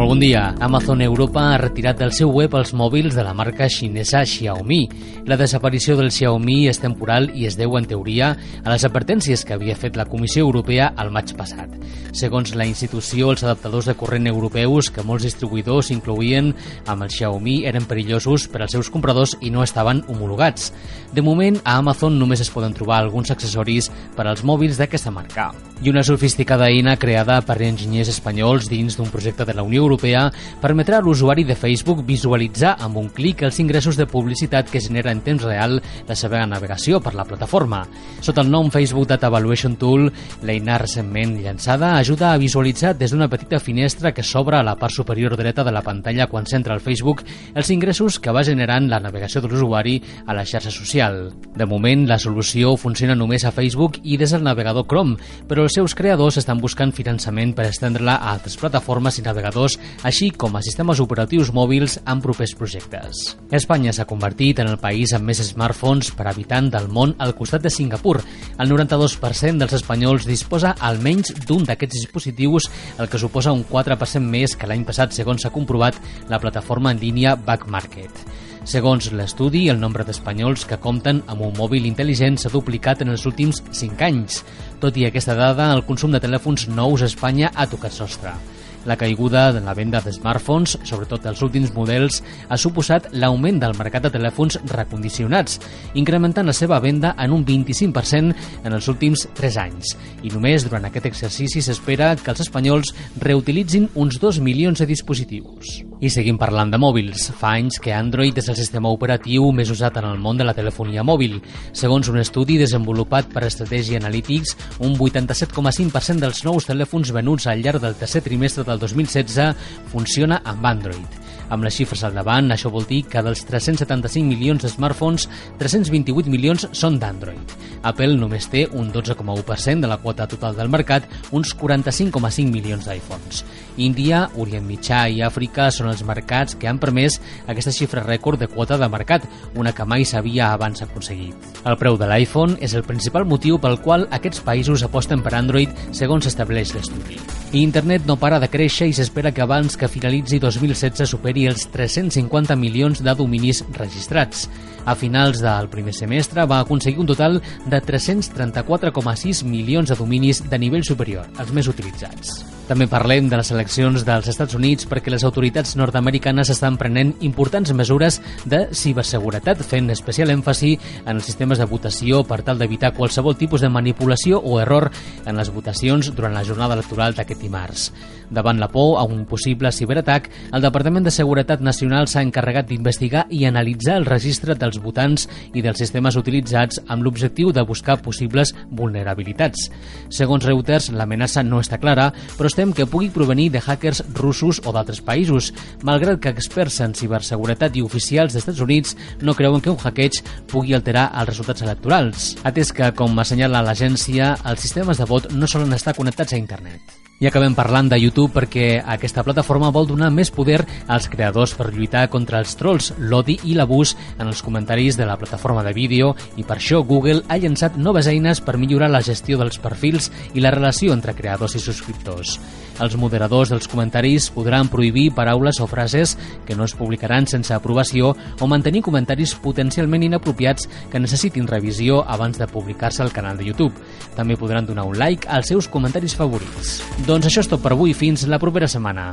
Molt bon dia. Amazon Europa ha retirat del seu web els mòbils de la marca xinesa Xiaomi. La desaparició del Xiaomi és temporal i es deu, en teoria, a les advertències que havia fet la Comissió Europea al maig passat. Segons la institució, els adaptadors de corrent europeus que molts distribuïdors incloïen amb el Xiaomi eren perillosos per als seus compradors i no estaven homologats. De moment, a Amazon només es poden trobar alguns accessoris per als mòbils d'aquesta marca. I una sofisticada eina creada per enginyers espanyols dins d'un projecte de la Unió Europea permetrà a l'usuari de Facebook visualitzar amb un clic els ingressos de publicitat que genera en temps real la seva navegació per la plataforma. Sota el nom Facebook Data Evaluation Tool, l'eina recentment llançada ajuda a visualitzar des d'una petita finestra que s'obre a la part superior dreta de la pantalla quan s'entra al Facebook els ingressos que va generant la navegació de l'usuari a la xarxa social. De moment, la solució funciona només a Facebook i des del navegador Chrome, però els seus creadors estan buscant finançament per estendre-la a altres plataformes i navegadors, així com a sistemes operatius mòbils en propers projectes. Espanya s'ha convertit en el país amb més smartphones per habitant del món al costat de Singapur. El 92% dels espanyols disposa almenys d'un d'aquests dispositius, el que suposa un 4% més que l'any passat, segons s'ha comprovat la plataforma en línia Backmarket. Segons l'estudi, el nombre d'espanyols que compten amb un mòbil intel·ligent s'ha duplicat en els últims 5 anys. Tot i aquesta dada, el consum de telèfons nous a Espanya ha tocat sostre. La caiguda de la venda de smartphones, sobretot els últims models, ha suposat l'augment del mercat de telèfons recondicionats, incrementant la seva venda en un 25% en els últims 3 anys. I només durant aquest exercici s'espera que els espanyols reutilitzin uns 2 milions de dispositius. I seguim parlant de mòbils. Fa anys que Android és el sistema operatiu més usat en el món de la telefonia mòbil. Segons un estudi desenvolupat per Strategy Analytics, un 87,5% dels nous telèfons venuts al llarg del tercer trimestre del 2016 funciona amb Android. Amb les xifres al davant, això vol dir que dels 375 milions de smartphones, 328 milions són d'Android. Apple només té un 12,1% de la quota total del mercat, uns 45,5 milions d'iPhones. Índia, Orient Mitjà i Àfrica són els mercats que han permès aquesta xifra rècord de quota de mercat, una que mai s'havia abans aconseguit. El preu de l'iPhone és el principal motiu pel qual aquests països aposten per Android, segons estableix l'estudi. I internet no para de créixer i s'espera que abans que finalitzi 2016 superi els 350 milions de dominis registrats. A finals del primer semestre va aconseguir un total de 334,6 milions de dominis de nivell superior, els més utilitzats. També parlem de les eleccions dels Estats Units perquè les autoritats nord-americanes estan prenent importants mesures de ciberseguretat, fent especial èmfasi en els sistemes de votació per tal d'evitar qualsevol tipus de manipulació o error en les votacions durant la jornada electoral d'aquest dimarts. Davant la por a un possible ciberatac, el Departament de Seguretat Nacional s'ha encarregat d'investigar i analitzar el registre dels votants i dels sistemes utilitzats amb l'objectiu de buscar possibles vulnerabilitats. Segons Reuters, l'amenaça no està clara, però es tem que pugui provenir de hackers russos o d'altres països, malgrat que experts en ciberseguretat i oficials dels Estats Units no creuen que un hackeig pugui alterar els resultats electorals, atès que, com assenyala l'agència, els sistemes de vot no solen estar connectats a internet. I acabem parlant de YouTube perquè aquesta plataforma vol donar més poder als creadors per lluitar contra els trolls, l'odi i l'abús en els comentaris de la plataforma de vídeo i per això Google ha llançat noves eines per millorar la gestió dels perfils i la relació entre creadors i subscriptors. Els moderadors dels comentaris podran prohibir paraules o frases que no es publicaran sense aprovació o mantenir comentaris potencialment inapropiats que necessitin revisió abans de publicar-se al canal de YouTube. També podran donar un like als seus comentaris favorits. Doncs això és tot per avui. Fins la propera setmana.